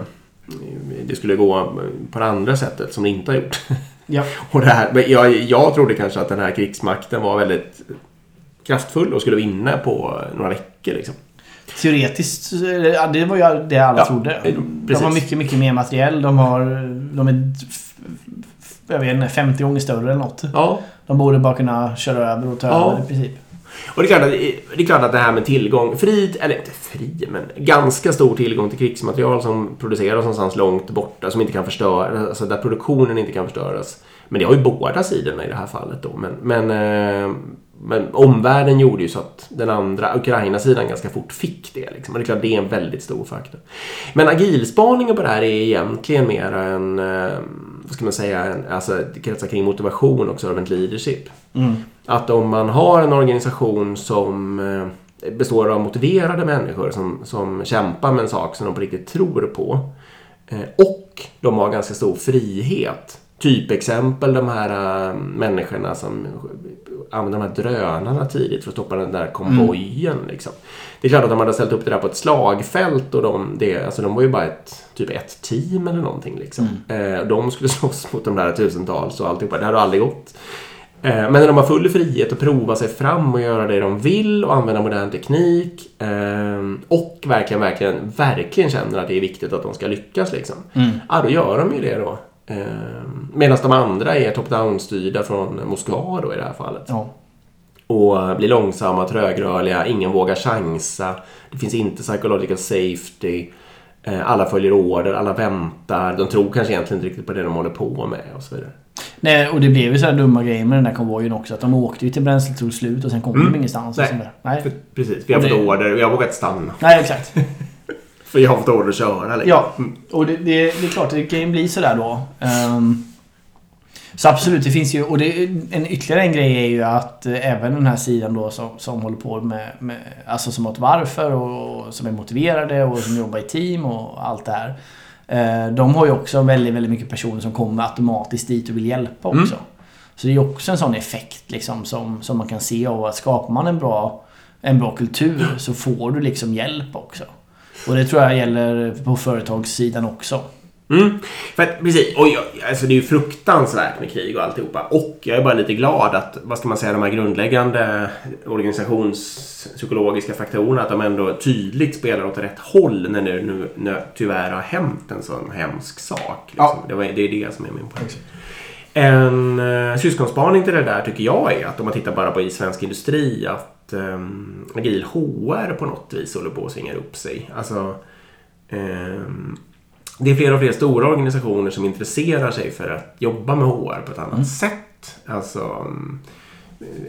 det skulle gå på det andra sättet som det inte har gjort. Ja. och det här, men jag, jag trodde kanske att den här krigsmakten var väldigt kraftfull och skulle vinna på några veckor liksom. Teoretiskt, ja, det var ju det alla Ja, trodde. eh, De precis. har mycket, mycket mer materiell. De har... De är... Jag vet inte, 50 gånger större eller något. Ja, De borde bara kunna köra över och ta Ja. över i princip. Och det är, klart att, det är klart att det här med tillgång, fri, eller inte fri, men ganska stor tillgång till krigsmaterial som produceras någonstans långt borta, som inte kan förstöras, alltså där produktionen inte kan förstöras. Men det har ju båda sidorna i det här fallet då. Men, men, eh, men omvärlden gjorde ju så att den andra, Ukraina-sidan, ganska fort fick det. Liksom. Och det är klart, det är en väldigt stor faktor. Men agilspaningen på det här är egentligen mer en, eh, vad ska man säga, en, alltså det kretsar kring motivation och servant leadership. Mm. Att om man har en organisation som eh, består av motiverade människor som, som kämpar med en sak som de på riktigt tror på eh, och de har ganska stor frihet. Typexempel de här eh, människorna som använder de här drönarna tidigt för att stoppa den där konvojen. Liksom. Det är klart att de hade ställt upp det där på ett slagfält och de, det, alltså de var ju bara ett, typ ett team eller någonting. Liksom. Eh, de skulle slåss mot de där tusentals och alltihopa. Det hade aldrig gått. Eh, Men när de har full frihet att prova sig fram och göra det de vill och använda modern teknik eh, och verkligen, verkligen, verkligen känner att det är viktigt att de ska lyckas liksom. Mm. Ja, då gör de ju det då. Eh, Medan de andra är top-down-styrda från Moskva då i det här fallet. Ja. Och blir långsamma, trögrörliga, ingen vågar chansa. Det finns inte psychological safety. Eh, Alla följer order, alla väntar. De tror kanske egentligen inte riktigt på det de håller på med och så vidare. Nej, och det blev ju sådana dumma grejer med den där konvojen också. Att de åkte ju till bränslet tog slut och sen kom Mm. de ingenstans. Och Nej. där. Nej. För, precis, vi har Och fått det- order, vi har vågat stanna. Nej, exakt. För jag har fått order att köra. Liksom. Ja, och det, det, det är klart, det kan ju bli sådär då. Ehm, så absolut, det finns ju... Och det, en ytterligare en grej är ju att eh, även den här sidan då som, som håller på med, med... Alltså som har ett varför och som är motiverade och som jobbar i team och allt det här. eh, De har ju också väldigt, väldigt mycket personer som kommer automatiskt dit och vill hjälpa också. Så det är också en sån effekt liksom som, som man kan se av att skapar man en bra, en bra kultur så får du liksom hjälp också. Och det tror jag gäller på företagssidan också. Mm. För att, precis, och jag, alltså det är ju fruktansvärt med krig och alltihopa. Och jag är bara lite glad att, vad ska man säga, de här grundläggande organisationspsykologiska faktorerna, att de ändå tydligt spelar åt rätt håll när det nu, nu tyvärr har hänt en sån hemsk sak. Liksom. Ja. Det, var, det är det som är min poäng. En uh, syskonspaning till det där tycker jag är att om man tittar bara på i svensk industri att um, agil HR på något vis håller på att svinga upp sig. Alltså, ehm, det är fler och fler stora organisationer som intresserar sig för att jobba med HR på ett annat Mm. sätt. Alltså mm,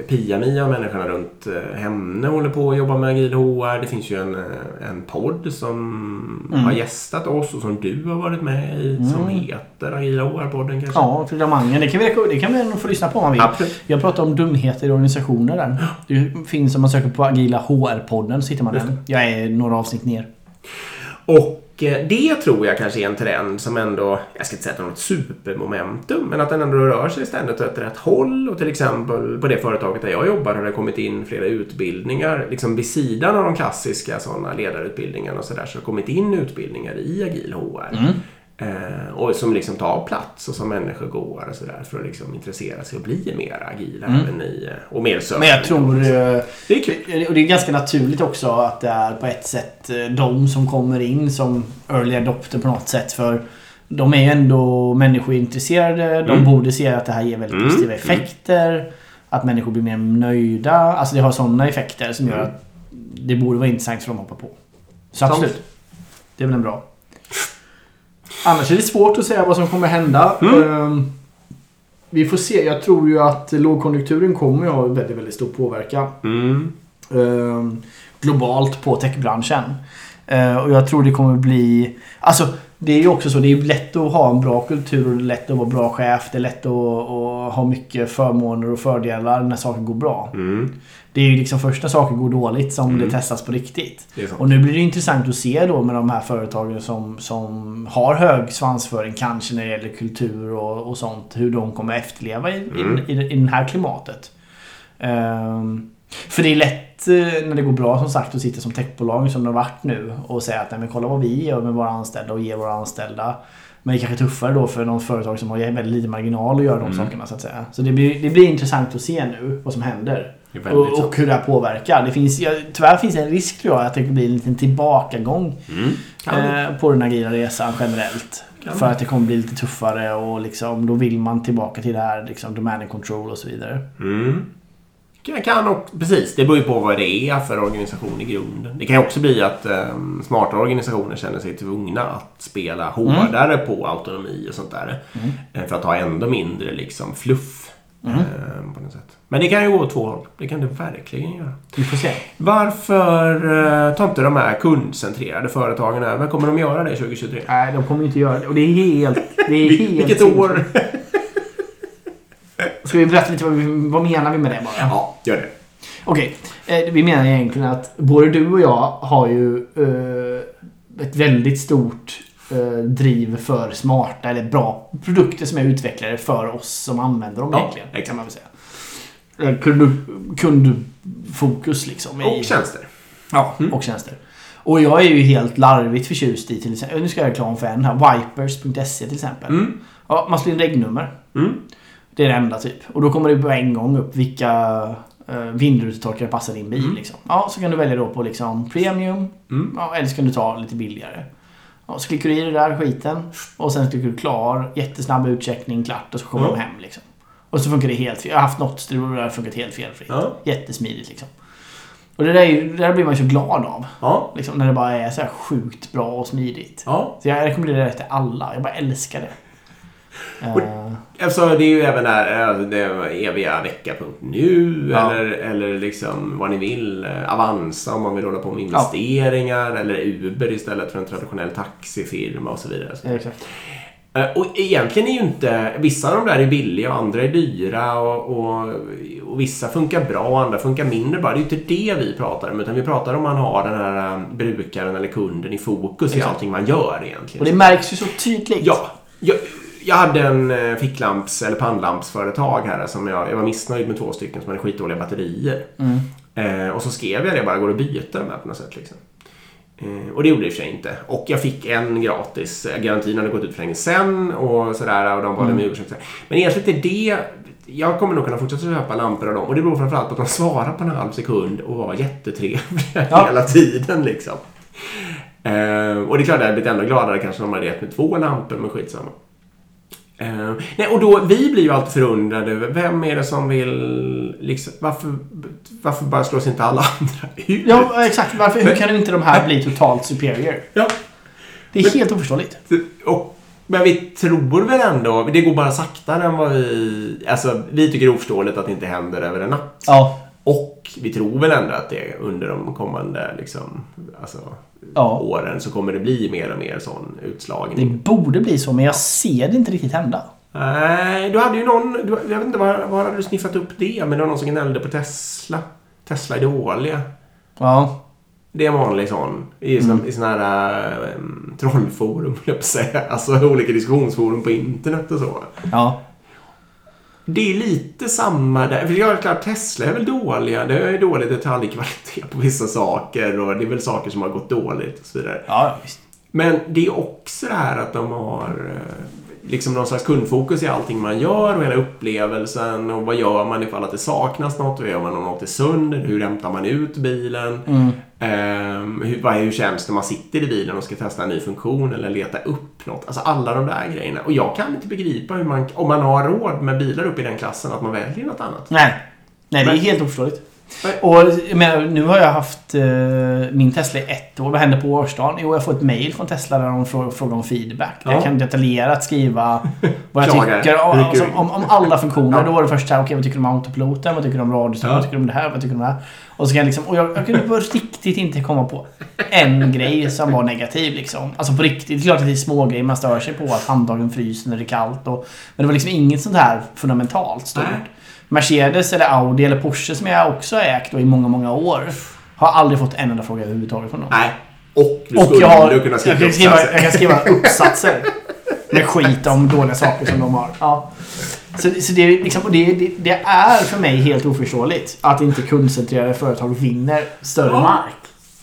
Pia-Mia och människorna runt eh, henne håller på att jobba med agil HR. Det finns ju en, eh, en podd som Mm. har gästat oss och som du har varit med i som Mm. heter Agila HR-podden kanske? Ja, filomangen. Det kan vi, det kan nog få lyssna på om man vill. Absolut. Jag pratar om dumheter i organisationer där. Det finns om man söker på Agila HR-podden så hittar man den. Jag är några avsnitt ner. Och Eh, det tror jag kanske är en trend som ändå, jag ska inte säga att det är något supermomentum, men att den ändå rör sig ständigt åt rätt håll. Och till exempel på det företaget där jag jobbar har det kommit in flera utbildningar, liksom vid sidan av de klassiska sådana ledarutbildningarna och sådär, så har det kommit in utbildningar i agil HR. Mm. Eh, och som liksom tar plats och som människor går och sådär för att liksom intressera sig och bli mer agila Mm. även i, eh, och mer sömn. Men jag tror... eh, Det är kul. Och det är ganska naturligt också att det är på ett sätt eh, de som kommer in som early adopter på något sätt. För de är ju ändå människointresserade. De Mm. borde se att det här ger väldigt Mm. positiva effekter. Att människor blir mer nöjda. Alltså det har sådana effekter som gör Mm. att det borde vara intressant för dem att hoppa på. Så absolut. Det är väl en bra. Annars är det svårt att säga vad som kommer hända. Mm. Ehm, Vi får se. Jag tror ju att lågkonjunkturen kommer att ha väldigt, väldigt stor påverkan Mm. eh, globalt på techbranschen. Eh, och jag tror det kommer bli... Alltså, det är ju också så. Det är lätt att ha en bra kultur och det är lätt att vara bra chef. Det är lätt att, att ha mycket förmåner och fördelar när saker går bra. Mm. Det är ju liksom först när saker går dåligt som Mm. det testas på riktigt. Och nu blir det intressant att se då med de här företagen som, som har hög svansföring kanske när det gäller kultur och, och sånt. Hur de kommer efterleva i, Mm. i, i, i det här klimatet. Ehm, för det är lätt eh, när det går bra som sagt att sitta som techbolag som det har varit nu och säga att nej, men kolla vad vi gör med våra anställda och ger våra anställda. Men det är kanske tuffare då för något företag som har väldigt lite marginal att göra de Mm. sakerna så att säga. Så det blir, det blir intressant att se nu vad som händer. Och, och hur det här påverkar. Det finns, ja, tyvärr finns det en risk tror jag att det blir en liten tillbakagång Mm. Eh, på den agila resan generellt. Kan för att det kommer bli lite tuffare och liksom, då vill man tillbaka till det här liksom, domain control och så vidare. Mm. Kan- Kan och, precis, det beror ju på vad det är för organisation i grunden. Det kan ju också bli att um, smarta organisationer känner sig tvungna att spela hårdare på autonomi och sånt där. Mm. eh, För att ha ändå mindre liksom fluff. Mm. eh, på något sätt. Men det kan ju gå åt två håll. Det kan det verkligen göra. Vi får se. Varför uh, tar inte de här kundcentrerade företagen över? Kommer de göra det 2023? Nej, de kommer ju inte göra det. Och det är helt... Det är helt Vilket år? Ska vi berätta lite vad, vi, vad menar vi med det bara? Ja, gör det. Okej, eh, vi menar egentligen att både du och jag har ju eh, ett väldigt stort eh, driv för smarta eller bra produkter som är utvecklade för oss som använder dem Ja, egentligen. exakt. Kan man väl säga. Eh, Kund, kundfokus liksom. i- Och tjänster. Ja, Mm. och tjänster. Och jag är ju helt larvigt förtjust i till exempel, nu ska jag göra reklam för en här, Vipers.se till exempel. Mm. Ja, man slår in regnummer. Mm. Det är det enda typ. Och då kommer det på en gång upp vilka uh, vindrutetorkare passar din bil. Mm. Liksom. Ja, så kan du välja då på liksom premium. Mm. Ja, eller så kan du ta lite billigare. Ja, så klickar du i det där skiten. Och sen klickar du klar. Jättesnabb utcheckning, klart. Och så kommer Mm. de hem liksom. Och så funkar det helt fel. Jag har haft något och det har funkat helt felfritt. Ja. Jättesmidigt liksom. Och det där, är det där blir man ju så glad av. Ja. Liksom, när det bara är så här sjukt bra och smidigt. Ja. Så jag rekommenderar det till alla. Jag bara älskar det. Och- Eh, Alltså det är ju även där, eh, det eviga vecka.nu Ja. eller, eller liksom vad ni vill. eh, Avanza om man vill hålla på med investeringar. Eller Uber istället för en traditionell taxifirma och så vidare. ja, exakt. Eh, Och egentligen är ju inte... Vissa av de där är billiga och andra är dyra och, och, och vissa funkar bra och andra funkar mindre bra. Det är ju inte det vi pratar om utan vi pratar om man har den här eh, brukaren eller kunden i fokus i Exakt. allting man gör egentligen. Och det märks ju så tydligt. Ja, jag, jag hade en eh, ficklamps eller pannlampsföretag här som jag, jag var missnöjd med två stycken som hade skitdåliga batterier. Mm. Eh, och så skrev jag det bara, går det att byta de här på något sätt liksom. Eh, och det gjorde det i och för sig inte. Och jag fick en gratis. Eh, Garantin hade gått ut för länge sen och sådär och de bad om ursäkt. Men egentligen är det jag kommer nog kunna fortsätta köpa lampor av dem. Och det beror framförallt på att de svarar på en halv sekund och var jättetrevliga Ja. hela tiden liksom. Eh, och det är klart, jag hade blivit ännu gladare kanske om de hade gett mig två lampor, men skitsamma. Eh, nej, och då, vi blir ju alltid förundrade över vem är det som vill... Liksom, varför, varför bara slås inte alla andra ut? Ja, exakt. Varför, hur kan inte de här bli totalt superior? Ja. Det är Men- helt oförståeligt. Och, men vi tror väl ändå, det går bara saktare än vad vi... Alltså, vi tycker det är oförståeligt att det inte händer över en natt. Ja. Och vi tror väl ändå att det under de kommande liksom, alltså, Ja. åren så kommer det bli mer och mer sån Det utslagning. borde bli så, men jag ser det inte riktigt hända. Nej, du hade ju någon, du, jag vet inte var, var hade du sniffat upp det, men det var någon som gnällde på Tesla. Tesla är dåliga. Ja. Det är en vanlig sån. I i såna här um, trollforum, höll jag på säga. Alltså olika diskussionsforum på internet och så. Ja. Det är lite samma där. För jag är klart, Tesla är väl dåliga. Det är dålig detaljkvalitet på vissa saker och det är väl saker som har gått dåligt och så vidare. Ja, visst. Men det är också det här att de har eh, liksom någon slags kundfokus i allting man gör och hela upplevelsen och vad gör man ifall att det saknas något? Vad gör man om något är sönder? Hur hämtar man ut bilen? Mm. Ehm, hur, vad, hur känns det när man sitter i bilen och ska testa en ny funktion eller leta upp något? Alltså alla de där grejerna. Och jag kan inte begripa hur man, om man har råd med bilar upp i den klassen, att man väljer något annat. Nej. Nej, det är helt oförståeligt. Och menar, nu har jag haft eh, min Tesla i ett år. Vad hände på årsdagen? Jo, jag får ett mail från Tesla där de frå- frågar om feedback. Ja. Jag kan detaljerat skriva vad jag tycker om, Rycker. alltså, om, om alla funktioner. Ja. Då var det först såhär, okej vad tycker du om autopiloten? Vad tycker du om radiostöd? Ja. Vad tycker du om det här? Vad tycker du om det här? Och så kan jag liksom, och jag, jag kunde på riktigt inte komma på en grej som var negativ liksom. Alltså på riktigt. Det är klart att det är små grejer man stör sig på. Att handtagen fryser när det är kallt. Och, men det var liksom inget sånt här fundamentalt stort. Nej. Mercedes eller Audi eller Porsche som jag också har ägt i många, många år. Har aldrig fått en enda fråga överhuvudtaget från dem. Nej. Och du Och skulle jag, har, du kunna jag, skriva kan skriva, uppsatser. jag kan skriva uppsatser. Med skit om dåliga saker som de har. Ja. Så, så det, är liksom, det, det, det är för mig helt oförståeligt att inte kundcentrerade företag vinner större Ja. mark.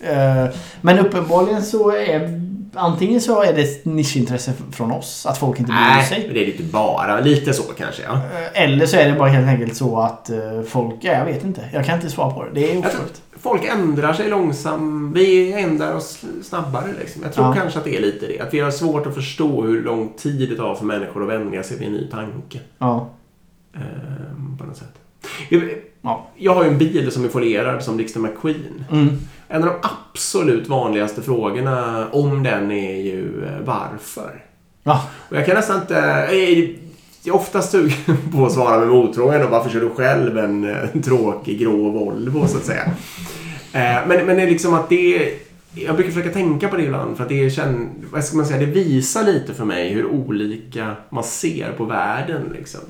Eh, Men uppenbarligen så är antingen så är det ett nischintresse från oss att folk inte bryr Nej, sig. men det är lite bara. Lite så kanske, ja. Eh, Eller så är det bara helt enkelt så att eh, folk... Ja, jag vet inte. Jag kan inte svara på det. Det är att folk ändrar sig långsamt. Vi ändrar oss snabbare. Liksom. Jag tror Ja. kanske att det är lite det. Att vi har svårt att förstå hur lång tid det tar för människor att vänja sig vid en ny tanke. Ja. Ehm, på något sätt. Jag- Ja. Jag har ju en bil som är folierad som Dixter McQueen. Mm. En av de absolut vanligaste frågorna om den är ju eh, varför. Ja. Och jag kan nästan inte... Jag är oftast sugen på att svara med motfrågan och varför kör du själv en, eh, en tråkig grå Volvo så att säga. Eh, Men, men det är liksom att det... Jag brukar försöka tänka på det ibland för att det känn, vad ska man säga, det visar lite för mig hur olika man ser på världen. Liksom.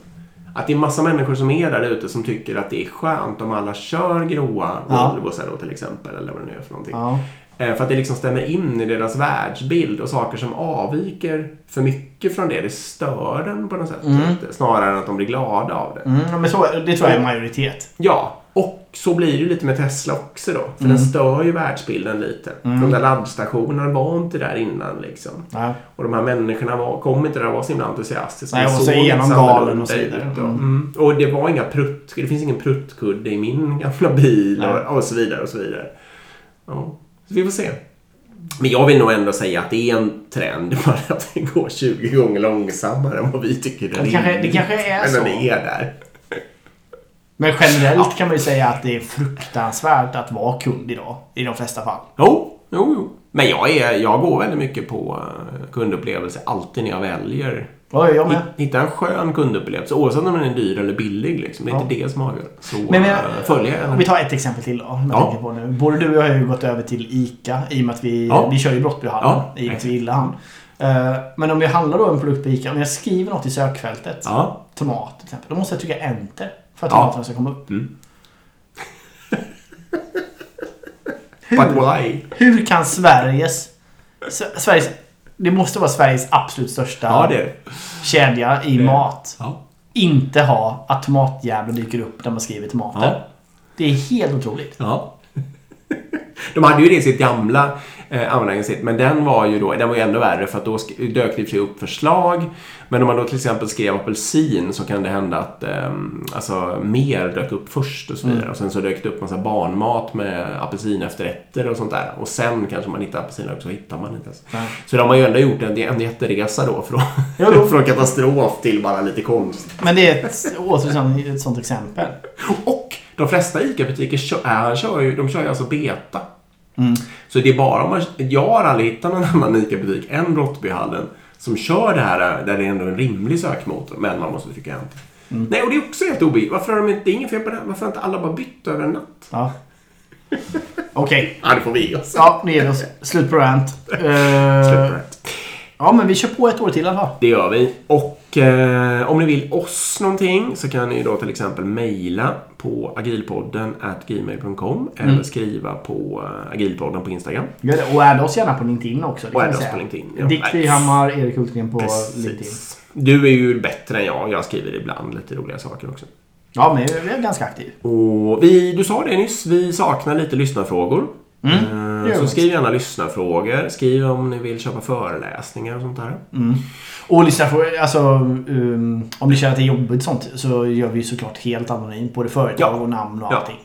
Att det är massa människor som är där ute som tycker att det är skönt om alla kör gråa Ja. Till exempel. Eller vad det nu är för någonting. Ja. Eh, För att det liksom stämmer in i deras världsbild och saker som avviker för mycket från det, det stör den på något sätt. Mm. Snarare än att de blir glada av det. Mm, men så, det tror jag är majoritet. Ja, och så blir det lite med Tesla också då. För Mm. den stör ju världsbilden lite. Mm. De där laddstationerna var inte där innan liksom. Ja. Och de här människorna var, kom inte där och var så himla entusiastiska. Nej, Det och så såg är inte genom så galen och så vidare. Mm. Mm. Och det var inga prutt, det finns ingen pruttkudde i min gamla bil Nej. och, och så vidare och så vidare. Ja, så vi får se. Men jag vill nog ändå säga att det är en trend bara att det går 20 gånger långsammare än vad vi tycker är Det kanske, det kanske är Men så. den är där. Men generellt kan man ju säga att det är fruktansvärt att vara kund idag. I de flesta fall. Jo, jo, jo. Men jag, är, jag går väldigt mycket på eh, kundupplevelse alltid när jag väljer. Ja, jag med. Hitta en skön kundupplevelse oavsett om den är dyr eller billig. Liksom. Det är Ja. inte det som avgör. Så Men, men, eh, den. vi tar ett exempel till då. Ja. tänker på nu. Både du och jag har ju gått över till ICA i och med att vi, Ja. vi kör ju Brottbyhallen Ja, i och med att vi gillar han. Eh, Men om jag handlar då en produkt på ICA, om jag skriver något i sökfältet. Ja. Tomat till exempel. Då måste jag trycka enter för att Ja. ska komma upp. Mm. Hur, But why? hur kan Sveriges, Sveriges Det måste vara Sveriges absolut största Ja, det kedja i Det- mat. Ja. Inte ha att tomatjäveln dyker upp när man skriver tomater. Ja. Det är helt otroligt. Ja. De hade ju det i sitt gamla eh, användargränssnitt, men den var ju då, den var ju ännu värre för att då dök det i sig upp förslag. Men om man då till exempel skrev apelsin så kan det hända att eh, alltså, mer dök upp först och så vidare. Och sen så dök det upp massa barnmat med apelsin efterrätter och sånt där. Och sen kanske man hittar apelsiner också, hittar man inte ens. Nej. Så de har ju ändå gjort en, en jätteresa då från, jo. från katastrof till bara lite konst. Men det är ett, återigen ett sånt exempel. Och de flesta ICA-butiker kör, är, kör ju, de kör ju alltså beta. Mm. Så det är bara om man... Jag har aldrig hittat någon annan ICA-butik än Brottbyhallen som kör det här där det är ändå en rimlig sökmotor. Men man måste tycka hänt. Mm. Nej, och det är också helt obegripligt. Varför har de inte... Det är inget fel på det. Varför har inte alla bara bytt över en natt? Ja. Okej. Ja, det får vi ge oss. Ja, det ger oss. Slut på rant. Eh, Slut på det. Ja, men vi kör på ett år till i alla fall. Det gör vi. Och eh, om ni vill oss någonting så kan ni då till exempel mejla på agilpodden at gmail.com Mm. eller skriva på eh, agilpodden på Instagram. Det. Och adda oss gärna på LinkedIn också. Det Och adda oss på LinkedIn, ja. Dick. Frihammar, Erik Hultgren på LinkedIn. Precis. Du är ju bättre än jag. Jag skriver ibland lite roliga saker också. Ja, men vi är ganska aktiv. Och vi, du sa det nyss, vi saknar lite lyssnarfrågor. Mm, Eh, det Så skriv gärna lyssnarfrågor. Skriv om ni vill köpa föreläsningar och sånt där. Mm. Och lyssna på, alltså, um, om ni känner att det är jobbigt sånt så gör vi såklart helt anonymt. Både företag Ja. och namn och Ja. allting.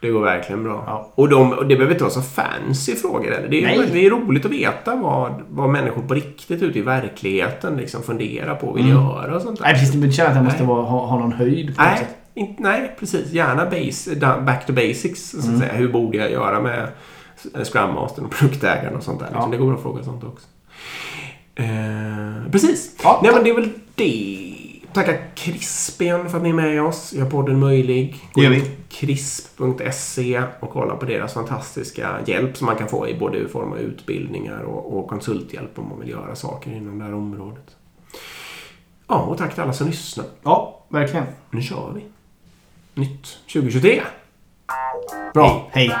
Det går verkligen bra. Ja. Och, de, och det behöver inte vara så fancy frågor heller. Det är, Nej. det är roligt att veta vad, vad människor på riktigt ute i verkligheten liksom funderar på och vill Mm. göra och sånt där. Nej, precis. Ni behöver inte känna att det måste vara, ha, ha någon höjd på något Nej, sätt. Inte, nej, precis. Gärna base, back to basics. Så att Mm. säga. Hur borde jag göra med Scrum Mastern och produktägaren och sånt där. Liksom. Ja. Det går att fråga sånt också. Eh, precis. Ja, nej, men det är väl det. Tacka Crispen för att ni är med oss. Gör podden möjlig. Gå in crisp.se och kolla på deras fantastiska hjälp som man kan få i både i form av utbildningar och, och konsulthjälp om man vill göra saker inom det här området. Ja, och tack till alla som lyssnar. Ja, verkligen. Nu kör vi nytt 2023. Bra. Hej. hej.